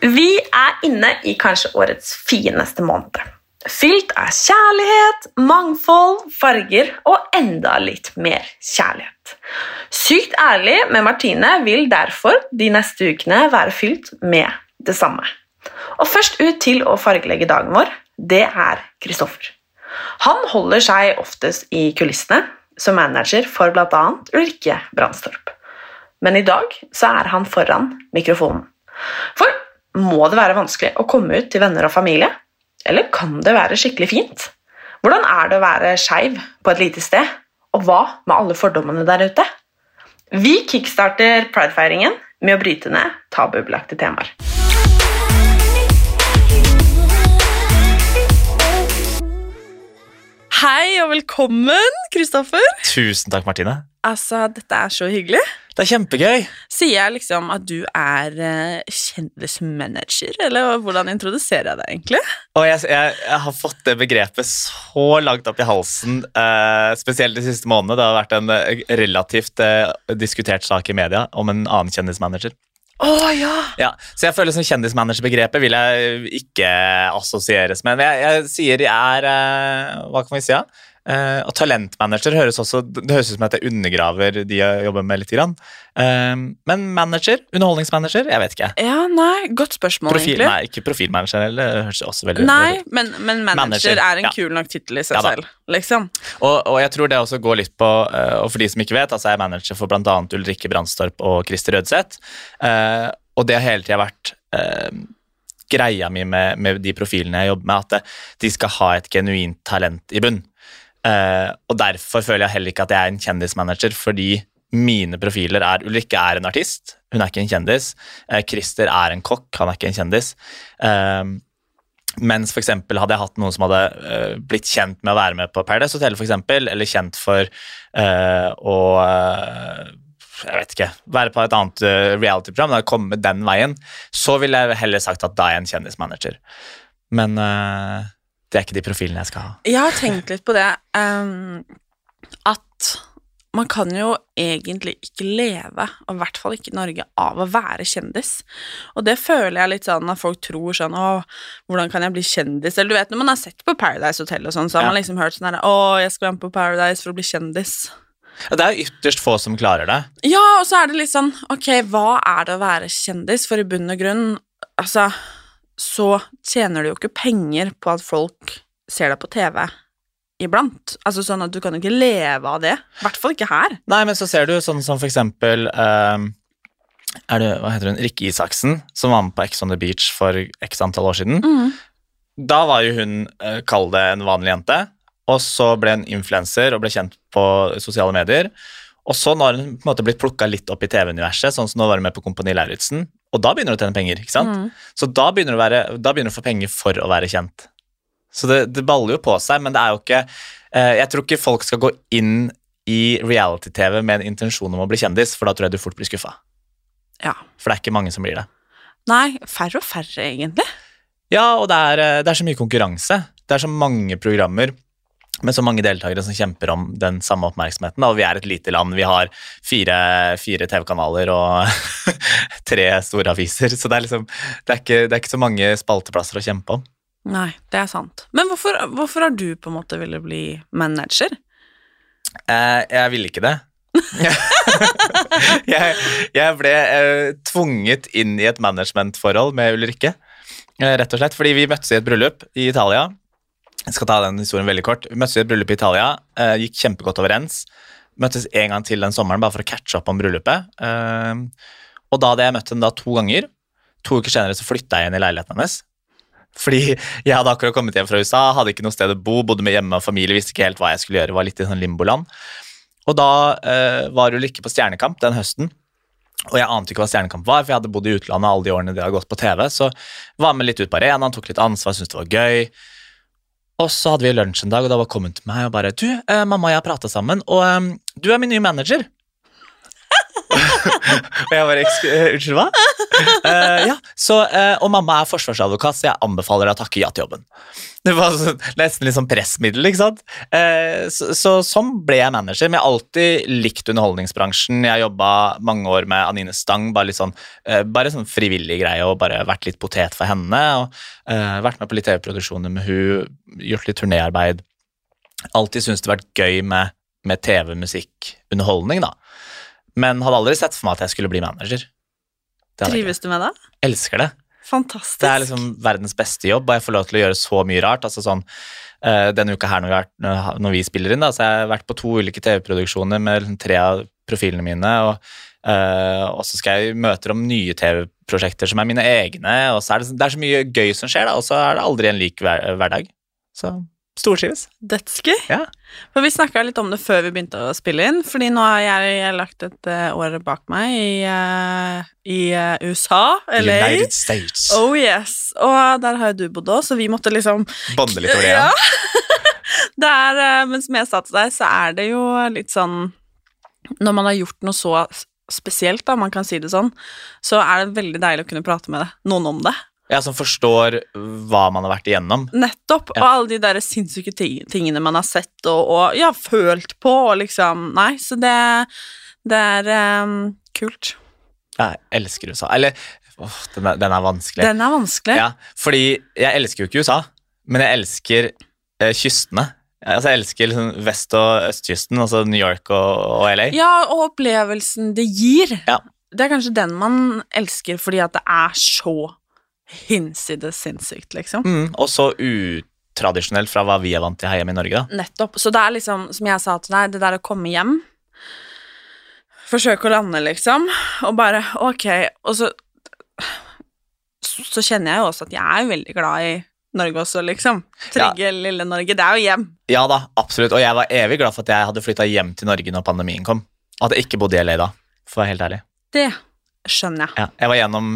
Vi er inne i kanskje årets fineste måned. Fylt av kjærlighet, mangfold, farger og enda litt mer kjærlighet. Sykt ærlig med Martine vil derfor de neste ukene være fylt med det samme. Og først ut til å fargelegge dagen vår, det er Kristoffer. Han holder seg oftest i kulissene som manager for bl.a. Ulrikke Brandstorp. Men i dag så er han foran mikrofonen. For må det være vanskelig å komme ut til venner og familie? Eller kan det være skikkelig fint? Hvordan er det å være skeiv på et lite sted? Og hva med alle fordommene der ute? Vi kickstarter pridefeiringen med å bryte ned tabubelagte temaer. Hei og velkommen, Kristoffer. Tusen takk, Martine. Altså, dette er så hyggelig. Det er kjempegøy. Sier jeg liksom at du er eh, kjendismanager, eller hvordan introduserer jeg deg egentlig? Og jeg, jeg, jeg har fått det begrepet så langt opp i halsen, eh, spesielt de siste månedene. Det har vært en eh, relativt diskutert sak i media om en annen kjendismanager. Oh, ja! Ja, så jeg føler som kjendismanagerbegrepet vil jeg ikke assosieres med. Men jeg, jeg sier jeg er Hva kan vi si? Ja? Eh, og talentmanager høres også Det høres ut som at jeg undergraver de jeg jobber med litt. Grann. Uh, men manager, underholdningsmanager, jeg vet ikke. Ja, nei, Godt spørsmål, Profil, egentlig. nei, ikke profilmanager heller. Det høres også veldig Nei, veldig- men, men manager, Manager, er en ja. kul nok tittel i seg Ja selv. liksom. Og, og jeg tror det også går litt på uh, Og for de som ikke vet, altså jeg er manager for bl.a. Ulrikke Brandstorp og Christer Rødseth. Og det har hele tida vært greia mi med, med de profilene jeg jobber med, at de skal ha et genuint talent i bunn. Eh, og derfor føler jeg heller ikke at jeg er en kjendismanager, fordi mine profiler er Ulrikke er en artist, hun er ikke en kjendis. Eh, Christer er en kokk, han er ikke en kjendis. Eh, mens for eksempel hadde jeg hatt noen som hadde blitt kjent med å være med på Paradise Hotel, for eksempel, eller kjent for å jeg vet ikke, være på et annet reality-program, da komme den veien, så ville jeg heller sagt at da er jeg en kjendismanager. Men det er ikke de profilene jeg skal ha. Jeg har tenkt litt på det um, at man kan jo egentlig ikke leve, og i hvert fall ikke i Norge, av å være kjendis. Og det føler jeg litt sånn når folk tror sånn Å, hvordan kan jeg bli kjendis? Eller du vet, når man har sett på Paradise Hotel og sånn, så har Ja. man liksom hørt sånn her Å, jeg skal være med på Paradise for å bli kjendis. Ja, Det er jo ytterst få som klarer det. Ja, og så er det litt sånn Ok, hva er det å være kjendis? For i bunn og grunn, altså Så tjener du jo ikke penger på at folk ser deg på TV iblant. Altså sånn at du kan jo ikke leve av det. I hvert fall ikke her. Nei, men så ser du sånn som for eksempel uh, er det, Hva heter hun? Rikke Isaksen, som var med på Ex on the Beach for x antall år siden. Da var jo hun, uh, kall det en vanlig jente, og så ble hun influenser og ble kjent på sosiale medier. Og så nå har hun på en måte blitt plukka litt opp i TV-universet, sånn som nå var hun med på Kompani Lauritzen. Og da begynner du å tjene penger, ikke sant? Mm. Så da begynner, du å være, da begynner du å få penger for å være kjent. Så det, det baller jo på seg, men det er jo ikke eh, Jeg tror ikke folk skal gå inn i reality-TV med en intensjon om å bli kjendis, for da tror jeg du fort blir skuffa. Ja. For det er ikke mange som blir det. Nei, færre og færre, egentlig. Ja, og det er, eh, det er så mye konkurranse. Det er så mange programmer med så mange deltakere som kjemper om den samme oppmerksomheten. Og vi er et lite land. Vi har fire, fire TV-kanaler og tre store aviser. Så det er liksom det er, ikke, det er ikke så mange spalteplasser å kjempe om. Nei, det er sant. Men hvorfor, hvorfor har du på en måte ville bli manager? Eh, jeg ville ikke det. jeg, jeg ble eh, tvunget inn i et managementforhold med Ulrikke, eh, rett og slett. Fordi vi møttes i et bryllup i Italia. Jeg skal ta den historien veldig kort. Vi møttes i et bryllup i Italia, eh, gikk kjempegodt overens. Møttes en gang til den sommeren bare for å catche opp om bryllupet. Eh, og da hadde jeg møtt henne to ganger. To uker senere så flytta jeg inn i leiligheten hennes. Fordi jeg hadde akkurat kommet hjem fra USA, hadde ikke noe sted å bo, bodde med hjemme og familie, visste ikke helt hva jeg skulle gjøre, var litt i sånn limboland. Og da eh, var Ulrikke på Stjernekamp den høsten. Og jeg ante ikke hva Stjernekamp var, for jeg hadde bodd i utlandet alle de årene det hadde gått på TV. Så var med litt ut på arenaen, tok litt ansvar, syntes det var gøy. Og så hadde vi lunsj en dag, og da var hun til meg og bare Du, eh, mamma og jeg har prata sammen, og eh, du er min nye manager. og jeg bare eh, Unnskyld, hva? Uh, ja, så, uh, Og mamma er forsvarsadvokat, så jeg anbefaler deg å takke ja til jobben. Det var så, nesten litt sånn pressmiddel, ikke sant? Uh, så, så sånn ble jeg manager. Men jeg har alltid likt underholdningsbransjen. Jeg jobba mange år med Anine Stang, bare litt sånn, bare sånn frivillig greie, og bare vært litt potet for henne. og Vært med på litt TV-produksjoner med hun, gjort litt turnéarbeid. Alltid syntes det har vært gøy med, med TV, musikk, underholdning, da. Men hadde aldri sett for meg at jeg skulle bli manager. Trives du med det? Elsker det. Fantastisk. Det er liksom verdens beste jobb, og jeg får lov til å gjøre så mye rart. altså sånn, uh, Denne uka her når vi, har, når vi spiller inn, da, så har jeg vært på to ulike TV-produksjoner med liksom tre av profilene mine. Og, Uh, og så skal jeg møte om nye TV-prosjekter som er mine egne. og så er det, det er så mye gøy som skjer, da, og så er det aldri en lik hver, hverdag. Så stortrives. Dødsgøy. Ja. For vi snakka litt om det før vi begynte å spille inn, fordi nå har jeg, jeg lagt et eh, år bak meg i, uh, i uh, USA, LA. United States. Oh yes, og der har jo du bodd òg, så vi måtte liksom Banne litt over det Ja. det er, men som jeg sa til deg, så er det jo litt sånn Når man har gjort noe så spesielt, da, man kan si det sånn, så er det veldig deilig å kunne prate med noen om det. Ja, Som forstår hva man har vært igjennom. Nettopp. Ja. Og alle de der sinnssyke ting, tingene man har sett og, og ja, følt på, og liksom Nei, så det, det er um, kult. Jeg elsker USA. Eller åh, den, er, den er vanskelig. Den er vanskelig. Ja, fordi jeg elsker jo ikke USA, men jeg elsker eh, kystene. Altså, jeg elsker liksom vest- og østkysten, altså New York og, og LA. Ja, og opplevelsen det gir. Ja. Det er kanskje den man elsker fordi at det er så hinsides sinnssykt, liksom. Mm, og så utradisjonelt fra hva vi er vant til her hjemme i Norge. da. Nettopp. Så det er liksom, som jeg sa til deg, det der å komme hjem Forsøke å lande, liksom, og bare ok Og så Så kjenner jeg jo også at jeg er veldig glad i Norge også, liksom. Trygge, lille Norge. Det er jo hjem. Ja da, absolutt. Og jeg var evig glad for at jeg hadde flytta hjem til Norge når pandemien kom. Og at jeg ikke bodde i LA da, for å være helt ærlig. Det skjønner jeg. Ja, jeg var gjennom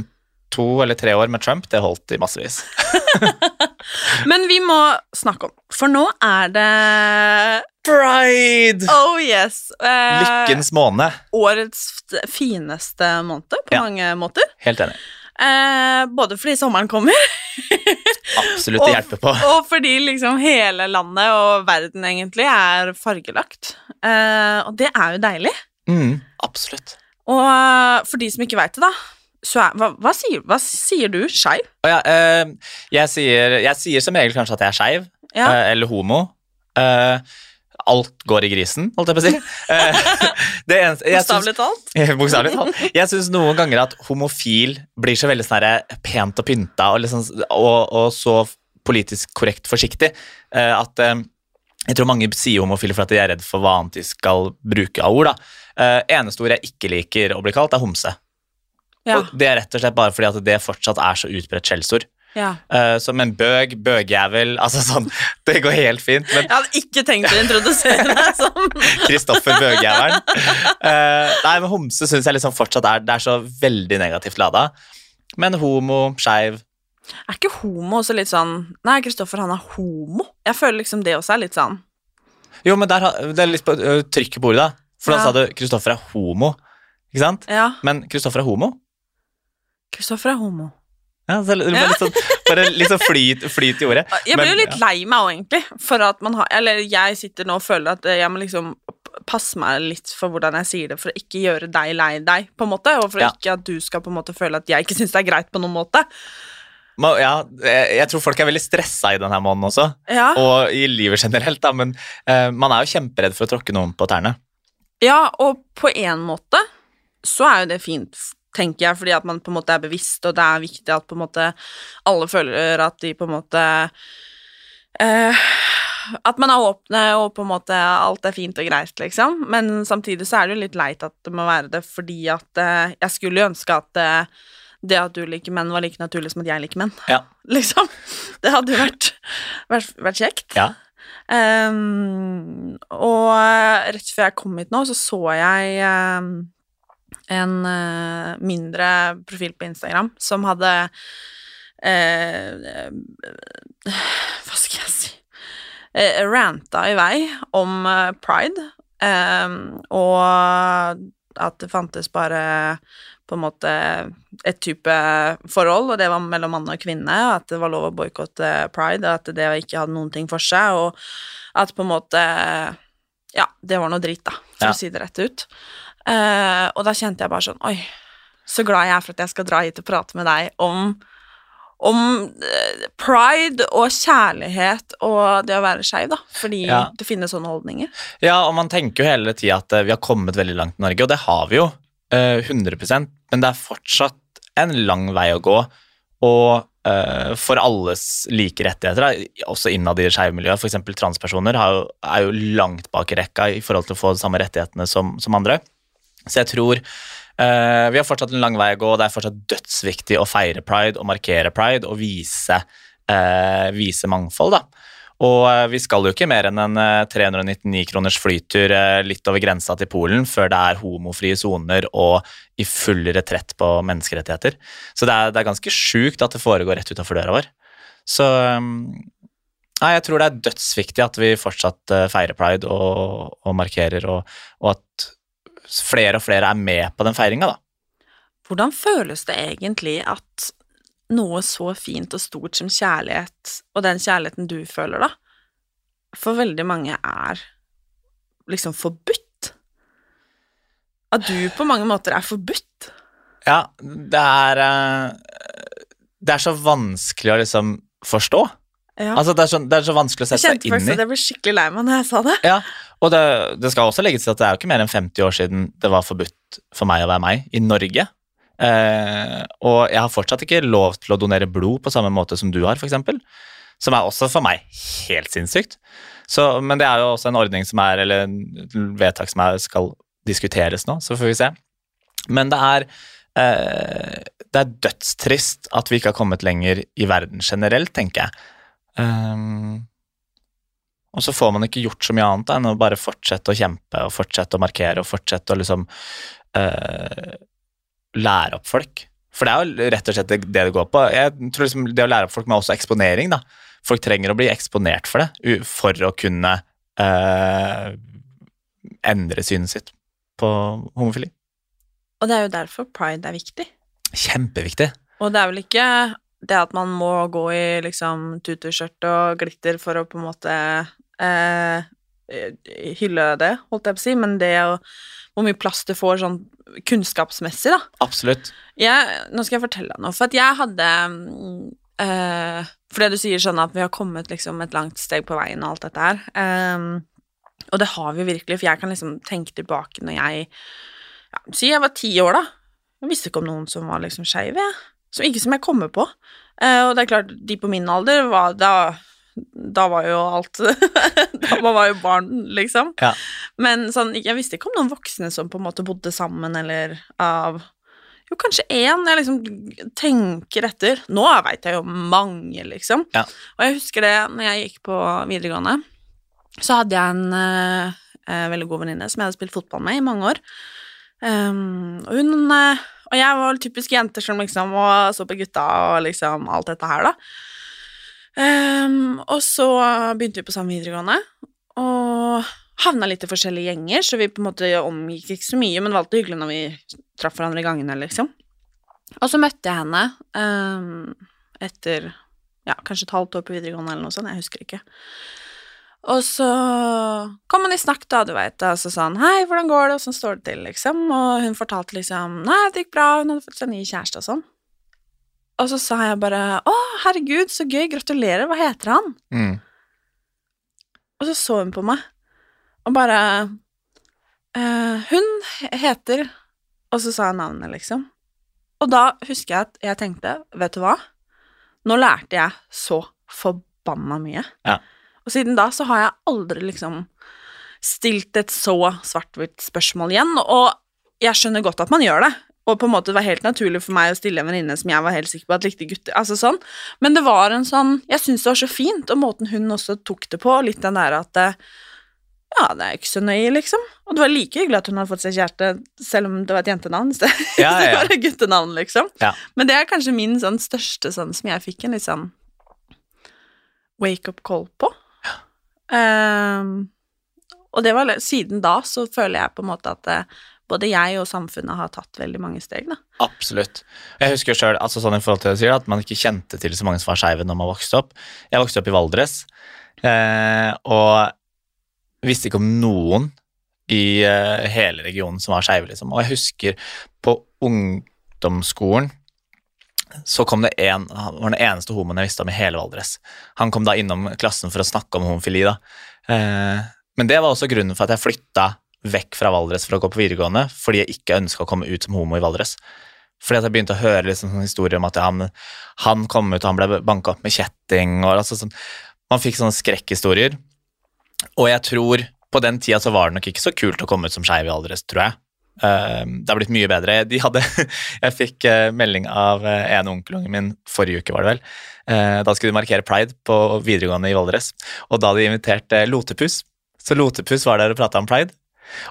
to eller tre år med Trump, det holdt i massevis. Men vi må snakke om For nå er det Pride! Oh yes. Eh, Lykkens måned. Årets fineste måned på Ja. mange måter. Helt enig. Eh, både fordi sommeren kommer, Absolutt, det hjelper på. og fordi liksom hele landet og verden egentlig er fargelagt. Eh, og det er jo deilig. Mm, absolutt. Og eh, for de som ikke veit det, da, er Hva, hva, sier, hva sier du? Skeiv? Oh, ja, uh, jeg, sier, jeg sier som regel kanskje at jeg er skeiv, Ja. uh, eller homo. Uh, alt går i grisen, holdt jeg på å si. Bokstavelig talt? Bokstavelig talt. Jeg syns noen ganger at homofil blir så veldig sånn pent og pynta og, liksom, og, og så politisk korrekt forsiktig at jeg tror mange sier homofile for at de er redd for hva annet de skal bruke av ord. da. Eneste ord jeg ikke liker å bli kalt, er homse. Ja. Og det er rett og slett bare fordi at det fortsatt er så utbredt skjellsord. ja. Uh, som en bøg, bøgjævel altså sånn, Det går helt fint. Men Jeg hadde ikke tenkt å introdusere deg som Kristoffer Bøgjævelen. Uh, nei, men homse syns jeg liksom fortsatt er Det er så veldig negativt lada. Men homo, skeiv Er ikke homo også litt sånn Nei, Kristoffer, han er homo. Jeg føler liksom det også er litt sånn Jo, men der, det er litt på uh, trykket på ordet, da. For da Ja. sa du Kristoffer er homo. Ikke sant? Ja, Men Kristoffer er homo. Kristoffer er homo. Ja, så det var litt sånn, bare litt sånn flyt, flyt i ordet. Jeg blir jo litt ja. lei meg òg, egentlig. For at man har Eller jeg sitter nå og føler at jeg må liksom passe meg litt for hvordan jeg sier det, for å ikke gjøre deg lei deg, på en måte. Og for Ja. ikke at du skal på en måte føle at jeg ikke syns det er greit på noen måte. ja, jeg jeg tror folk er veldig stressa i denne måneden også, Ja. og i livet generelt, da, men uh, man er jo kjemperedd for å tråkke noen på tærne. Ja, og på en måte så er jo det fint, tenker jeg, fordi at man på en måte er bevisst, og det er viktig at på en måte alle føler at de på en måte eh, At man er åpne, og på en måte alt er fint og greit, liksom. Men samtidig så er det jo litt leit at det må være det, fordi at eh, jeg skulle jo ønske at eh, det at du liker menn, var like naturlig som at jeg liker menn. Ja. Liksom. Det hadde jo vært, vært, vært kjekt. Ja. Um, og eh, rett før jeg kom hit nå, så så jeg ehm, en uh, mindre profil på Instagram som hadde uh, Hva skal jeg si uh, Ranta i vei om eh, pride, og at det fantes bare på en måte et type forhold, og det var mellom mann og kvinne, og at det var lov å boikotte pride, og at det ikke hadde noen ting for seg, og at på en måte Ja, det var noe dritt, da, for Ja. å si det rett ut. Eh, og da kjente jeg bare sånn Oi, så glad jeg er for at jeg skal dra hit og prate med deg om om eh, pride og kjærlighet og det å være skeiv, da. Fordi Ja. det finnes sånne holdninger. Ja, og man tenker jo hele tida at eh, vi har kommet veldig langt i Norge, og det har vi jo. eh, 100% men det er fortsatt en lang vei å gå. Og for alles like rettigheter, også innad i det skeive miljøet, f.eks. transpersoner, har jo, er jo langt bak i rekka i forhold til å få de samme rettighetene som, som andre. Så jeg tror uh, vi har fortsatt en lang vei å gå, og det er fortsatt dødsviktig å feire pride og markere pride og vise, uh, vise mangfold, da. Og eh, vi skal jo ikke mer enn en eh, 399 kroners flytur litt over grensa til Polen før det er homofrie soner og i full retrett på menneskerettigheter. Så det er, det er ganske sjukt at det foregår rett utafor døra vår. Så Nei, jeg tror det er dødsviktig at vi fortsatt feirer pride og, og markerer, og, og at flere og flere er med på den feiringa, da. Hvordan føles det egentlig at noe så fint og stort som kjærlighet, og den kjærligheten du føler, da, for veldig mange er liksom forbudt? At du på mange måter er forbudt? Ja, det er eh, Det er så vanskelig å liksom forstå. Ja. Altså, det er så, det er så vanskelig å sette seg inn faktisk i. at jeg ble skikkelig lei meg når jeg sa det. Ja, og det, det skal også legges til at det er jo ikke mer enn 50 år siden det var forbudt for meg å være meg i Norge. Eh, og jeg har fortsatt ikke lov til å donere blod på samme måte som du har, f.eks. Som er også for meg helt sinnssykt. Så, men det er jo også en ordning som er, eller vedtak som er, skal diskuteres nå, så får vi se. Men det er eh, Det er dødstrist at vi ikke har kommet lenger i verden generelt, tenker jeg. Um, og så får man ikke gjort så mye annet enn å bare fortsette å kjempe og fortsette å markere og fortsette å liksom uh, lære opp folk. For det er jo rett og slett det det går på. Jeg tror liksom Det å lære opp folk med også eksponering. da. Folk trenger å bli eksponert for det for å kunne uh, endre synet sitt på homofili. Og det er jo derfor pride er viktig. Kjempeviktig. Og det er vel ikke det at man må gå i liksom tutuskjørt og glitter for å på en måte eh, hylle det, holdt jeg på å si, men det å Hvor mye plass det får sånn kunnskapsmessig, da. Absolutt. Jeg, nå skal jeg fortelle deg noe, for at jeg hadde mm, eh, Fordi du sier sånn at vi har kommet liksom et langt steg på veien og alt dette her. ehm, og det har vi virkelig, for jeg kan liksom tenke tilbake når jeg ja, Si jeg var ti år, da. Jeg visste ikke om noen som var liksom skeive, jeg. Så ikke som jeg kommer på. Eh, og det er klart, de på min alder var da Da var jo alt Da man var jo barn, liksom. Ja. Men sånn, jeg visste ikke om noen voksne som på en måte bodde sammen, eller av Jo, kanskje én. Jeg liksom tenker etter. Nå veit jeg jo mange, liksom. Ja. Og jeg husker det når jeg gikk på videregående, så hadde jeg en eh, eh, veldig god venninne som jeg hadde spilt fotball med i mange år. Um, og hun eh, Og jeg var typisk jenter som liksom og så på gutta og liksom alt dette her, da. Um, og så begynte vi på samme videregående, og havna litt i forskjellige gjenger, så vi på en måte omgikk ikke så mye, men alltid hyggelig når vi traff hverandre i gangene, liksom. Og så møtte jeg henne um, etter ja, kanskje et halvt år på videregående eller noe sånt, jeg husker ikke. Og så kom hun i snakk, da, du veit, og så sa han 'hei, hvordan går det', sånn står det til, liksom, og hun fortalte liksom 'nei, det gikk bra, hun hadde fått seg ny kjæreste' og sånn. Og så sa jeg bare Å, herregud, så gøy, gratulerer, hva heter han? Mm. Og så så hun på meg, og bare eh, Hun heter Og så sa jeg navnet, liksom. Og da husker jeg at jeg tenkte, vet du hva, nå lærte jeg så forbanna mye. Ja. Og siden da så har jeg aldri liksom stilt et så svart-hvitt spørsmål igjen, og jeg skjønner godt at man gjør det. Og på en måte det var helt naturlig for meg å stille en venninne som jeg var helt sikker på at likte gutter. altså sånn. Men det var en sånn Jeg syns det var så fint, og måten hun også tok det på, litt den der at eh, Ja, det er ikke så nøye, liksom. Og det var like hyggelig at hun hadde fått seg kjæreste, selv om det var et jentenavn stedet. Ja, ja, ja. det var et guttenavn, liksom. Ja. Men det er kanskje min sånn største sånn som jeg fikk en litt sånn wake-up call på. Um, og det var siden da så føler jeg på en måte at eh, både jeg og samfunnet har tatt veldig mange steg, da. Absolutt. Jeg husker selv, altså sånn at man ikke kjente til så mange som var skeive når man vokste opp. Jeg vokste opp i Valdres, eh, og visste ikke om noen i eh, hele regionen som var skeive, liksom. Og jeg husker på ungdomsskolen så kom det en, han var den eneste homoen jeg visste om i hele Valdres. Han kom da innom klassen for å snakke om homofili, da. Eh, men det var også grunnen for at jeg flytta vekk fra Valdres for å gå på videregående, fordi jeg ikke ønska å komme ut som homo i Valdres. Fordi at jeg begynte å høre liksom historier om at han, han kom ut og han ble banka opp med kjetting. og altså sånn, Man fikk sånne skrekkhistorier. Og jeg tror på den tida så var det nok ikke så kult å komme ut som skeiv i Valdres, tror jeg. Eh, det har blitt mye bedre. De hadde, jeg fikk eh, melding av eh, en onkelungen min forrige uke, var det vel. Eh, Da skulle de markere pride på videregående i Valdres, og da hadde de invitert Lotepus. Så Lotepus var der og prata om pride.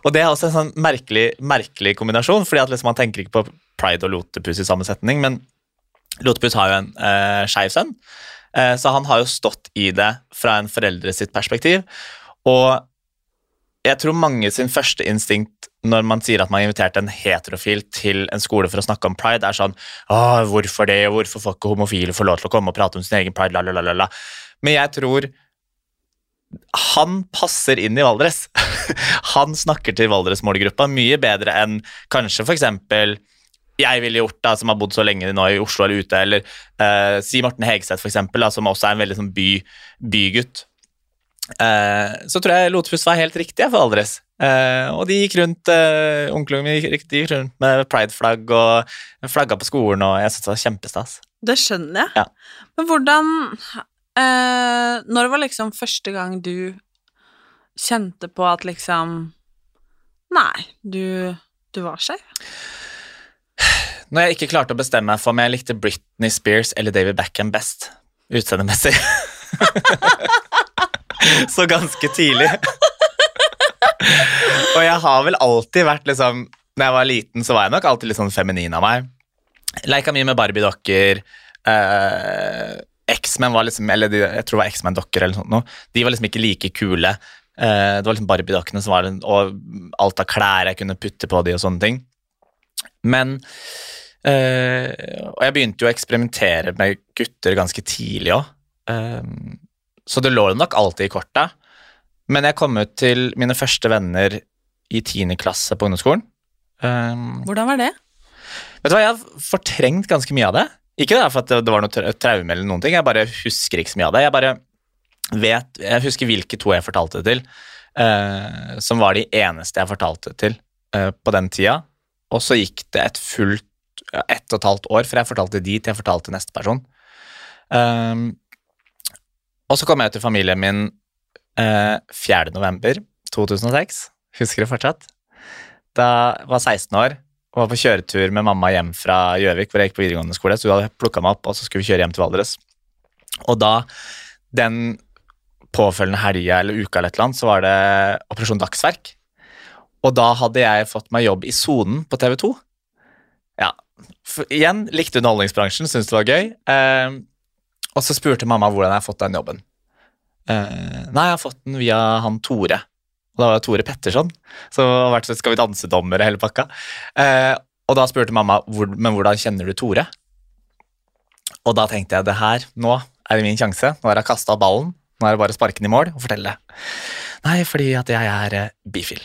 Og det er også en sånn merkelig, merkelig kombinasjon, fordi at liksom man tenker ikke på pride og Lotepus i samme setning, men Lotepus har jo en eh, skeiv sønn, eh, så han har jo stått i det fra en foreldre sitt perspektiv. Og jeg tror mange sin første instinkt når man sier at man har invitert en heterofil til en skole for å snakke om pride, er sånn Åh, hvorfor det, hvorfor får ikke homofile få lov til å komme og prate om sin egen pride, la, la, la, la. Men jeg tror han passer inn i Valdres. han snakker til Valdres-målgruppa mye bedre enn kanskje eksempel jeg ville gjort, da, som har bodd så lenge nå i Oslo eller ute, eller uh, si Morten Hegseth, eksempel, som også er en veldig sånn by, bygutt. Uh, så tror jeg Lotepus var helt riktig for Valdres. Uh, og de gikk rundt uh, Onklene min gikk, gikk rundt med prideflagg og flagga på skolen, og jeg syntes det var kjempestas. Det skjønner jeg. Ja. Men hvordan eh, Når var liksom første gang du kjente på at liksom Nei, du, du var skeiv? Når jeg ikke klarte å bestemme meg for om jeg likte Britney Spears eller David Beckham best, utseendemessig. så ganske tidlig. og jeg har vel alltid vært liksom Når jeg var liten, så var jeg nok alltid litt sånn feminin av meg. Leika mye med Barbie-dokker. Eh, X-Men var liksom Eller jeg tror det var X-Men-dokker eller noe sånt. De var liksom ikke like kule. Eh, det var liksom Barbie-dokkene som var Og alt av klær jeg kunne putte på de og sånne ting. Men eh, Og jeg begynte jo å eksperimentere med gutter ganske tidlig òg. så det lå nok alltid i korta. Men jeg kom ut til mine første venner i tiende klasse på ungdomsskolen. Hvordan var det? vet du hva, Jeg har fortrengt ganske mye av det. Ikke det for at det det var noe tra- traume, eller noen ting, jeg bare husker ikke så mye av det. Jeg bare vet, jeg husker hvilke to jeg fortalte det til, eh, som var de eneste jeg fortalte det til eh, på den tida. Og så gikk det et fullt ja, ett og et halvt år fra jeg fortalte de til jeg fortalte neste person. Um, og så kom jeg til familien min eh, 4. november 2006. Husker du fortsatt? Da jeg var 16 år var på kjøretur med mamma hjem fra Gjøvik, hvor jeg gikk på videregående skole. Så hun hadde plukka meg opp, og så skulle vi kjøre hjem til Valdres. Og da, den påfølgende helga eller uka eller et eller annet, så var det Operasjon Dagsverk. Og da hadde jeg fått meg jobb i Sonen på TV 2. Ja, for, igjen likte underholdningsbransjen, syntes det var gøy. Eh, og så spurte mamma hvordan jeg har fått den jobben. Eh, nei, jeg har fått den via han Tore. Og da var det Tore Petterson, som har vært så Skal vi danse-dommer og hele pakka. Eh, og da spurte mamma hvor, men hvordan kjenner du Tore. Og da tenkte jeg det her, nå er det min sjanse. Nå har jeg kasta ballen. Nå er det bare å sparke den i mål og fortelle. Nei, fordi at jeg er eh, bifil.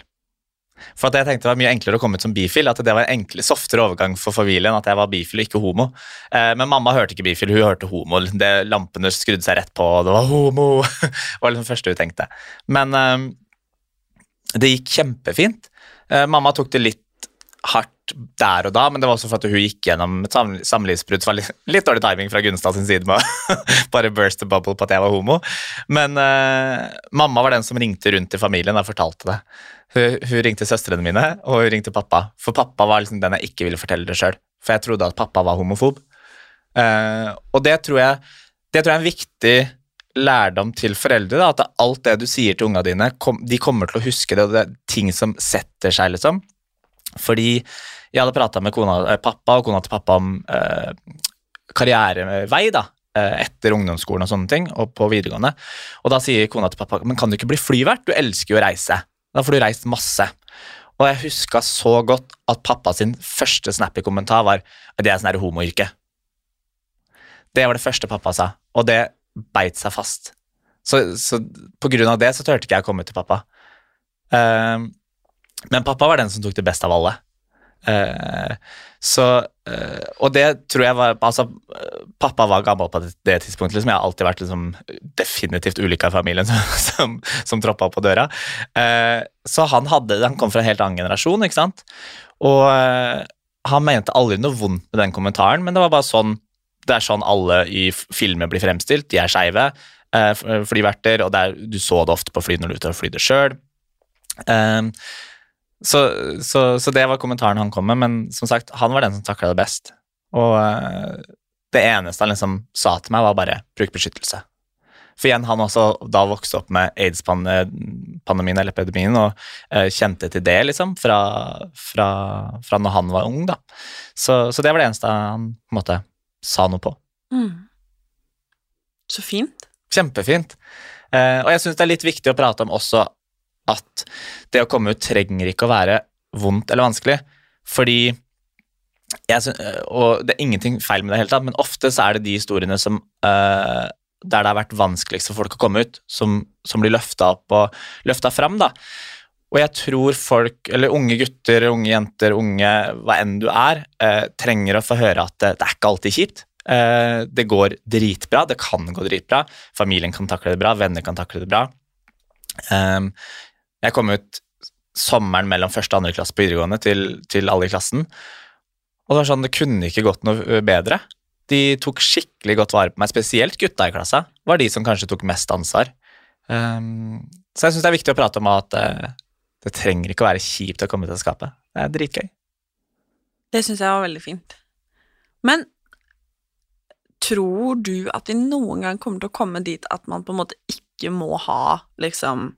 For at jeg tenkte det var mye enklere å komme ut som bifil, at det var en enklere, softere overgang for familien at jeg var bifil og ikke homo. Eh, men mamma hørte ikke bifil, hun hørte homo. Det, lampene skrudde seg rett på, og det var homo. det var liksom det første hun tenkte. Men eh, det gikk kjempefint. Eh, mamma tok det litt hardt der og da, men det var også for at hun gikk gjennom et sam samlivsbrudd. Var litt, litt dårlig timing fra Gunnstad sin side med å bare burst the bubble på at jeg var homo. Men uh, mamma var den som ringte rundt til familien og fortalte det. Hun, hun ringte søstrene mine, og hun ringte pappa. For pappa var liksom den jeg ikke ville fortelle det sjøl. For jeg trodde at pappa var homofob. Uh, og det tror, jeg, det tror jeg er en viktig lærdom til foreldre. Da, at alt det du sier til ungene dine, kom, de kommer til å huske det, og det er ting som setter seg, liksom. Fordi jeg hadde prata med kona, eh, pappa og kona til pappa om eh, karrierevei da, eh, etter ungdomsskolen og sånne ting, og på videregående. Og da sier kona til pappa men kan du ikke bli flyvert, du elsker jo å reise. Da får du reist masse. Og jeg huska så godt at pappa sin første snappy kommentar var at det er sånn homoyrke. Det var det første pappa sa, og det beit seg fast. Så, så på grunn av det så turte ikke jeg å komme ut til pappa. Uh, men pappa var den som tok det best av alle. Uh, så uh, Og det tror jeg var Altså, pappa var gammel på det, det tidspunktet. Liksom. Jeg har alltid vært liksom, definitivt ulykka i familien som, som, som troppa opp på døra. Uh, så han, hadde, han kom fra en helt annen generasjon, ikke sant. Og han mente aldri noe vondt med den kommentaren, men det var bare sånn det er sånn alle i filmer blir fremstilt. De er skeive, flyverter, og er, du så det ofte på fly når du er ute og det sjøl. Så, så, så, det var kommentaren han kom med, men som sagt, han var den som takla det best. Og uh, det eneste han liksom sa til meg, var bare 'bruk beskyttelse'. For igjen, han også da vokste opp med aids-pandemien eller epidemien og uh, kjente til det, liksom, fra, fra, fra når han var ung, da. Så, så, det var det eneste han på en måte sa noe på. Mm. Så fint. Kjempefint. Eh, og jeg syns det er litt viktig å prate om også at det å komme ut trenger ikke å være vondt eller vanskelig, fordi synes, Og det er ingenting feil med det hele tatt, men ofte så er det de historiene som eh, der det har vært vanskeligst for folk å komme ut, som, som blir løfta opp og løfta fram. da. Og jeg tror folk, eller unge gutter, unge jenter, unge hva enn du er, eh, trenger å få høre at det, det er ikke alltid kjipt. Eh, det går dritbra, det kan gå dritbra. Familien kan takle det bra, venner kan takle det bra. Eh, jeg kom ut sommeren mellom første og andre klasse på videregående til, til alle i klassen. Og det var sånn, det kunne ikke gått noe bedre. De tok skikkelig godt vare på meg, spesielt gutta i klassa. var de som kanskje tok mest ansvar. Um, så jeg syns det er viktig å prate om at uh, det trenger ikke å være kjipt å komme ut av skapet. Det er dritgøy. Det syns jeg var veldig fint. Men tror du at vi noen gang kommer til å komme dit at man på en måte ikke må ha liksom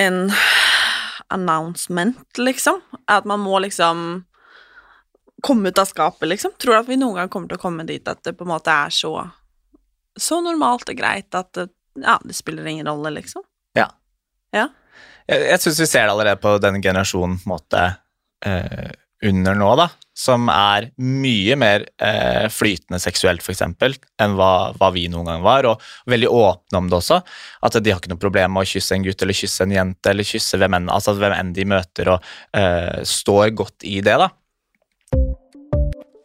en announcement, liksom. At man må liksom komme ut av skapet, liksom. Tror du at vi noen gang kommer til å komme dit at det på en måte er så så normalt og greit at det, ja, det spiller ingen rolle, liksom? Ja. ja? Jeg, jeg syns vi ser det allerede på denne generasjonen på en måte eh, under nå, da som er mye mer eh, flytende seksuelt, f.eks., enn hva, hva, vi noen gang var, og veldig åpne om det også. At de har ikke noe problem med å kysse en gutt eller kysse en jente eller kysse hvem enn, altså hvem enn de møter, og eh, står godt i det. da.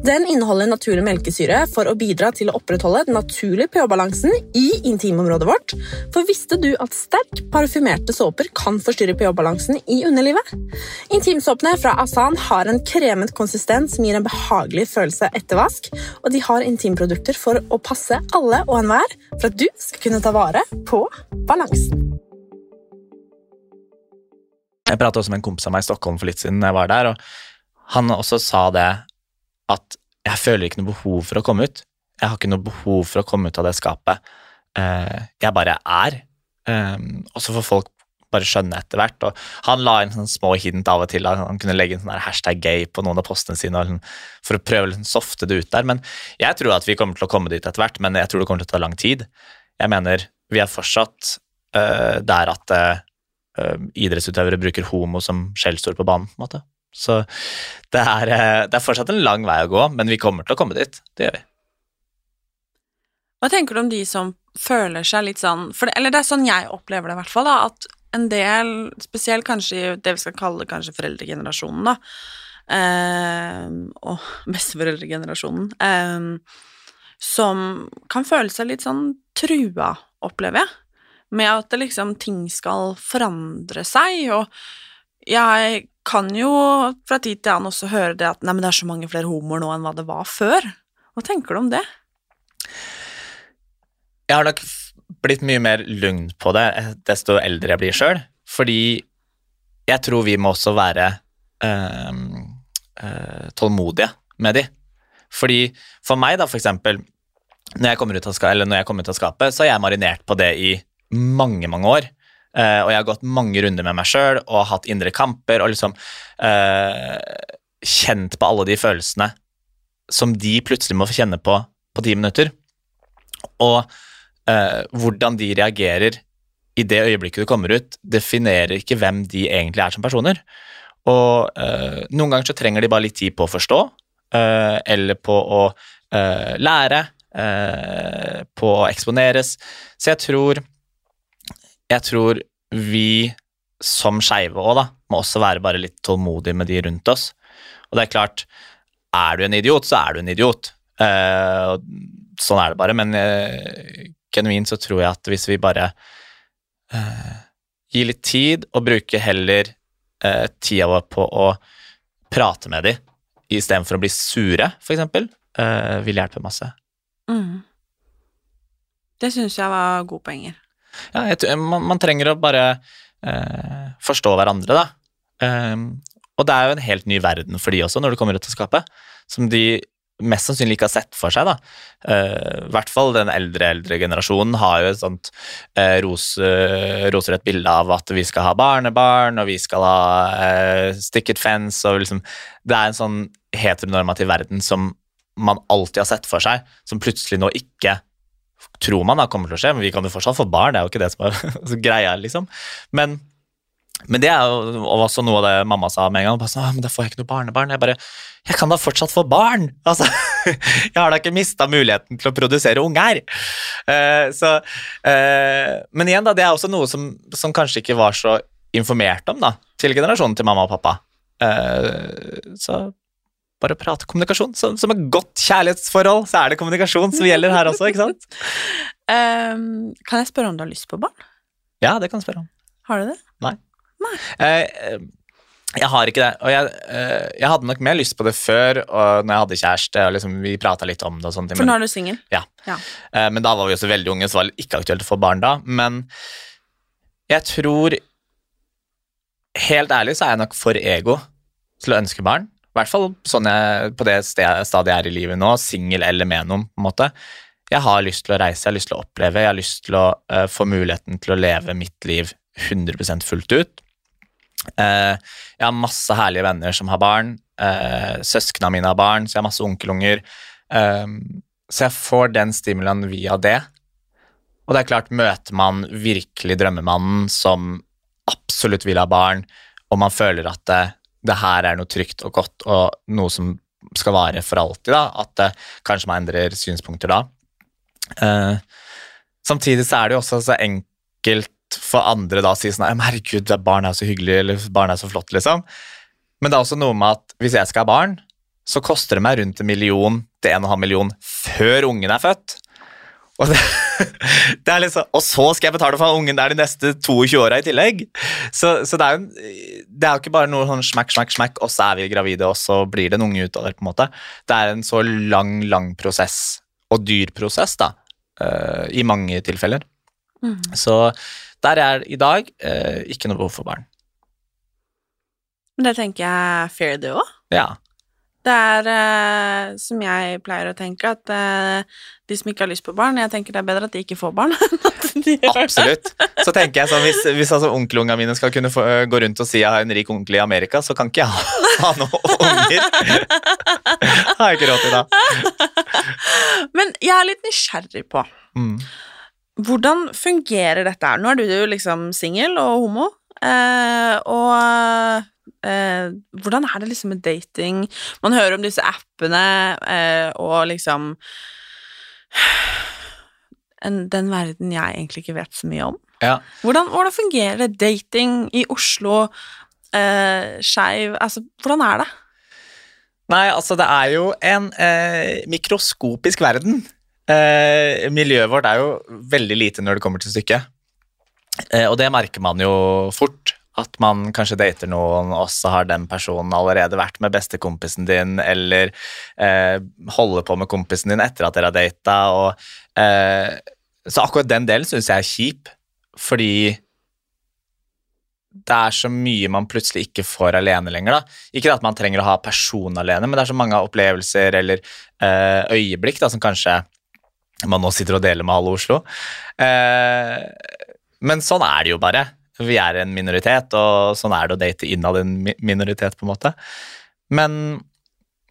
Den inneholder naturlig melkesyre for å bidra til å opprettholde den naturlige pH-balansen i intimområdet vårt. For visste du at sterk parfymerte såper kan forstyrre pH-balansen i underlivet? Intimsåpene fra Asan har en kremet konsistens som gir en behagelig følelse etter vask, og de har intimprodukter for å passe alle og enhver for at du skal kunne ta vare på balansen. Jeg pratet også med en kompis av meg i Stockholm for litt siden jeg var der, og han også sa det at jeg føler ikke noe behov for å komme ut. Jeg har ikke noe behov for å komme ut av det skapet. Uh, jeg bare er. Um, og så får folk bare skjønne etter hvert. Og han la inn sånne små hint av og til. at Han kunne legge inn sånn hashtag gay på noen av postene sine liksom, for å prøve å liksom softe det ut der. Men jeg tror at vi kommer til å komme dit etter hvert, men jeg tror det kommer til å ta lang tid. Jeg mener, vi er fortsatt uh, der at uh, idrettsutøvere bruker homo som skjellsord på banen. på en måte. Så det er, øh, det er fortsatt en lang vei å gå, men vi kommer til å komme dit. Det gjør vi. Hva tenker du om de som føler seg litt sånn for det, Eller det er sånn jeg opplever det, i hvert fall. da, At en del, spesielt kanskje det vi skal kalle kanskje foreldregenerasjonen, da, eh, og besteforeldregenerasjonen, eh, som kan føle seg litt sånn trua, opplever jeg, med at det liksom ting skal forandre seg, og jeg kan jo fra tid til annen også høre det at nei, men det er så mange flere homoer nå enn hva det var før. Hva tenker du om det? Jeg har nok blitt mye mer lugn på det eh, desto eldre jeg blir sjøl, fordi jeg tror vi må også være øh, tålmodige med de. Fordi for meg, da, for eksempel, når jeg kommer ut av skapet, så har jeg marinert på det i mange, mange år. Eh, og jeg har gått mange runder med meg sjøl og hatt indre kamper og liksom uh, kjent på alle de følelsene som de plutselig må få kjenne på på ti minutter. Og uh, hvordan de reagerer i det øyeblikket du kommer ut, definerer ikke hvem de egentlig er som personer. Og noen ganger så trenger de bare litt tid på å forstå, eller på å lære, på å eksponeres. Så jeg tror Jeg tror vi som skeive òg, da, må også være bare litt tålmodige med de rundt oss. Og det er klart, er du en idiot, så er du en idiot. Uh, sånn er det bare, men uh, genuint så tror jeg at hvis vi bare uh, gir litt tid, og bruker heller uh, tida vår på å prate med dem istedenfor å bli sure, eksempel, eh, vil hjelpe masse. Mm. Det syns jeg var gode poenger. Ja, jeg, man, man trenger å bare eh, forstå hverandre, da. Ehm, og det er jo en helt ny verden for de også, når det kommer ut av skapet, som de mest sannsynlig ikke har sett for seg. da. Eh, I hvert fall den eldre eldre generasjonen har jo et sånt eh, ros, eh, roserødt bilde av at vi skal ha barnebarn, og vi skal ha eh, sticket fence, og liksom Det er en sånn heteronormativ verden som man alltid har sett for seg, som plutselig nå ikke tror man da kommer til å skje, men vi kan jo fortsatt få barn, det er jo ikke det som er så greia, liksom. Men, men det er jo også noe av det mamma sa med en gang. Bare sånn, men da får jeg ikke noe barnebarn. Jeg bare Jeg kan da fortsatt få barn! Altså, jeg har da ikke mista muligheten til å produsere unger. Uh, så uh, Men igjen, da, det er også noe som, som kanskje ikke var så informert om, da, til generasjonen til mamma og pappa. Uh, så bare å prate kommunikasjon. Som, som et godt kjærlighetsforhold, så er det kommunikasjon som gjelder her også, ikke sant? um, kan jeg spørre om du har lyst på barn? Ja, det kan du spørre om. Har du det? Nei. Nei. eh, jeg har ikke det. Og jeg, eh, jeg hadde nok mer lyst på det før, og når jeg hadde kjæreste, og liksom, vi prata litt om det og sånne ting. For nå er du singel? Ja. Ja. Men da var vi også veldig unge, så var det ikke aktuelt å få barn da. Men jeg tror Helt ærlig så er jeg nok for ego til å ønske barn. I hvert fall sånn jeg, på det stedet, stadiet jeg er i livet nå, singel eller med noen. på en måte. Jeg har lyst til å reise, jeg har lyst til å oppleve, jeg har lyst til å uh, få muligheten til å leve mitt liv 100 fullt ut. Uh, jeg har masse herlige venner som har barn. Uh, Søsknene mine har barn, så jeg har masse onkelunger. Uh, så jeg får den stimulaen via det. Og det er klart, møter man virkelig drømmemannen som absolutt vil ha barn, og man føler at det, her er noe trygt og godt og noe som skal vare for alltid, da, at det, kanskje man endrer synspunkter da. Eh, samtidig så er det jo også så enkelt for andre da å si sånn herregud, barn er så hyggelig, eller barn er så flott, liksom. Men det er også noe med at hvis jeg skal ha barn, så koster det meg rundt en million til en og en halv million før ungen er født. Og, det, det er liksom, og så skal jeg betale for ungen der de neste 22 åra i tillegg. Så, så det er jo det er jo ikke bare noe sånn smakk, smakk, smakk, og så er vi gravide, og så blir det en unge ut av det. på en måte. Det er en så lang, lang prosess, og dyr prosess, da, uh, i mange tilfeller. Mm. Så der er i dag uh, ikke noe behov for barn. Men det tenker jeg fair, det òg. Ja. Det er eh, som jeg pleier å tenke, at eh, de som ikke har lyst på barn Jeg tenker det er bedre at de ikke får barn. de. Absolutt. Så tenker jeg sånn, Hvis, hvis altså onkelungene mine skal kunne få, øh, gå rundt og si jeg har en rik onkel i Amerika, så kan ikke jeg ha, ha noen unger. har jeg ikke råd til da. Men jeg er litt nysgjerrig på Mm. hvordan fungerer dette her? Nå er du jo liksom singel og homo, eh, og eh, hvordan er det liksom med dating? Man hører om disse appene eh, og liksom en, den verden jeg egentlig ikke vet så mye om. Ja. Hvordan, hvordan fungerer dating i Oslo? Eh, Skeiv Altså, hvordan er det? Nei, altså det er jo en eh, mikroskopisk verden. Eh, miljøet vårt er jo veldig lite når det kommer til stykket. Eh, og det merker man jo fort. At man kanskje dater noen, og så har den personen allerede vært med bestekompisen din, eller eh, holder på med kompisen din etter at dere har data. Og, eh, så akkurat den delen syns jeg er kjip, fordi det er så mye man plutselig ikke får alene lenger. da. Ikke at man trenger å ha person alene, men det er så mange opplevelser eller eh, øyeblikk da, som kanskje man nå sitter og deler med halve Oslo. Eh, men sånn er det jo bare. Vi er en minoritet, og sånn er det å date innad en minoritet, på en måte. Men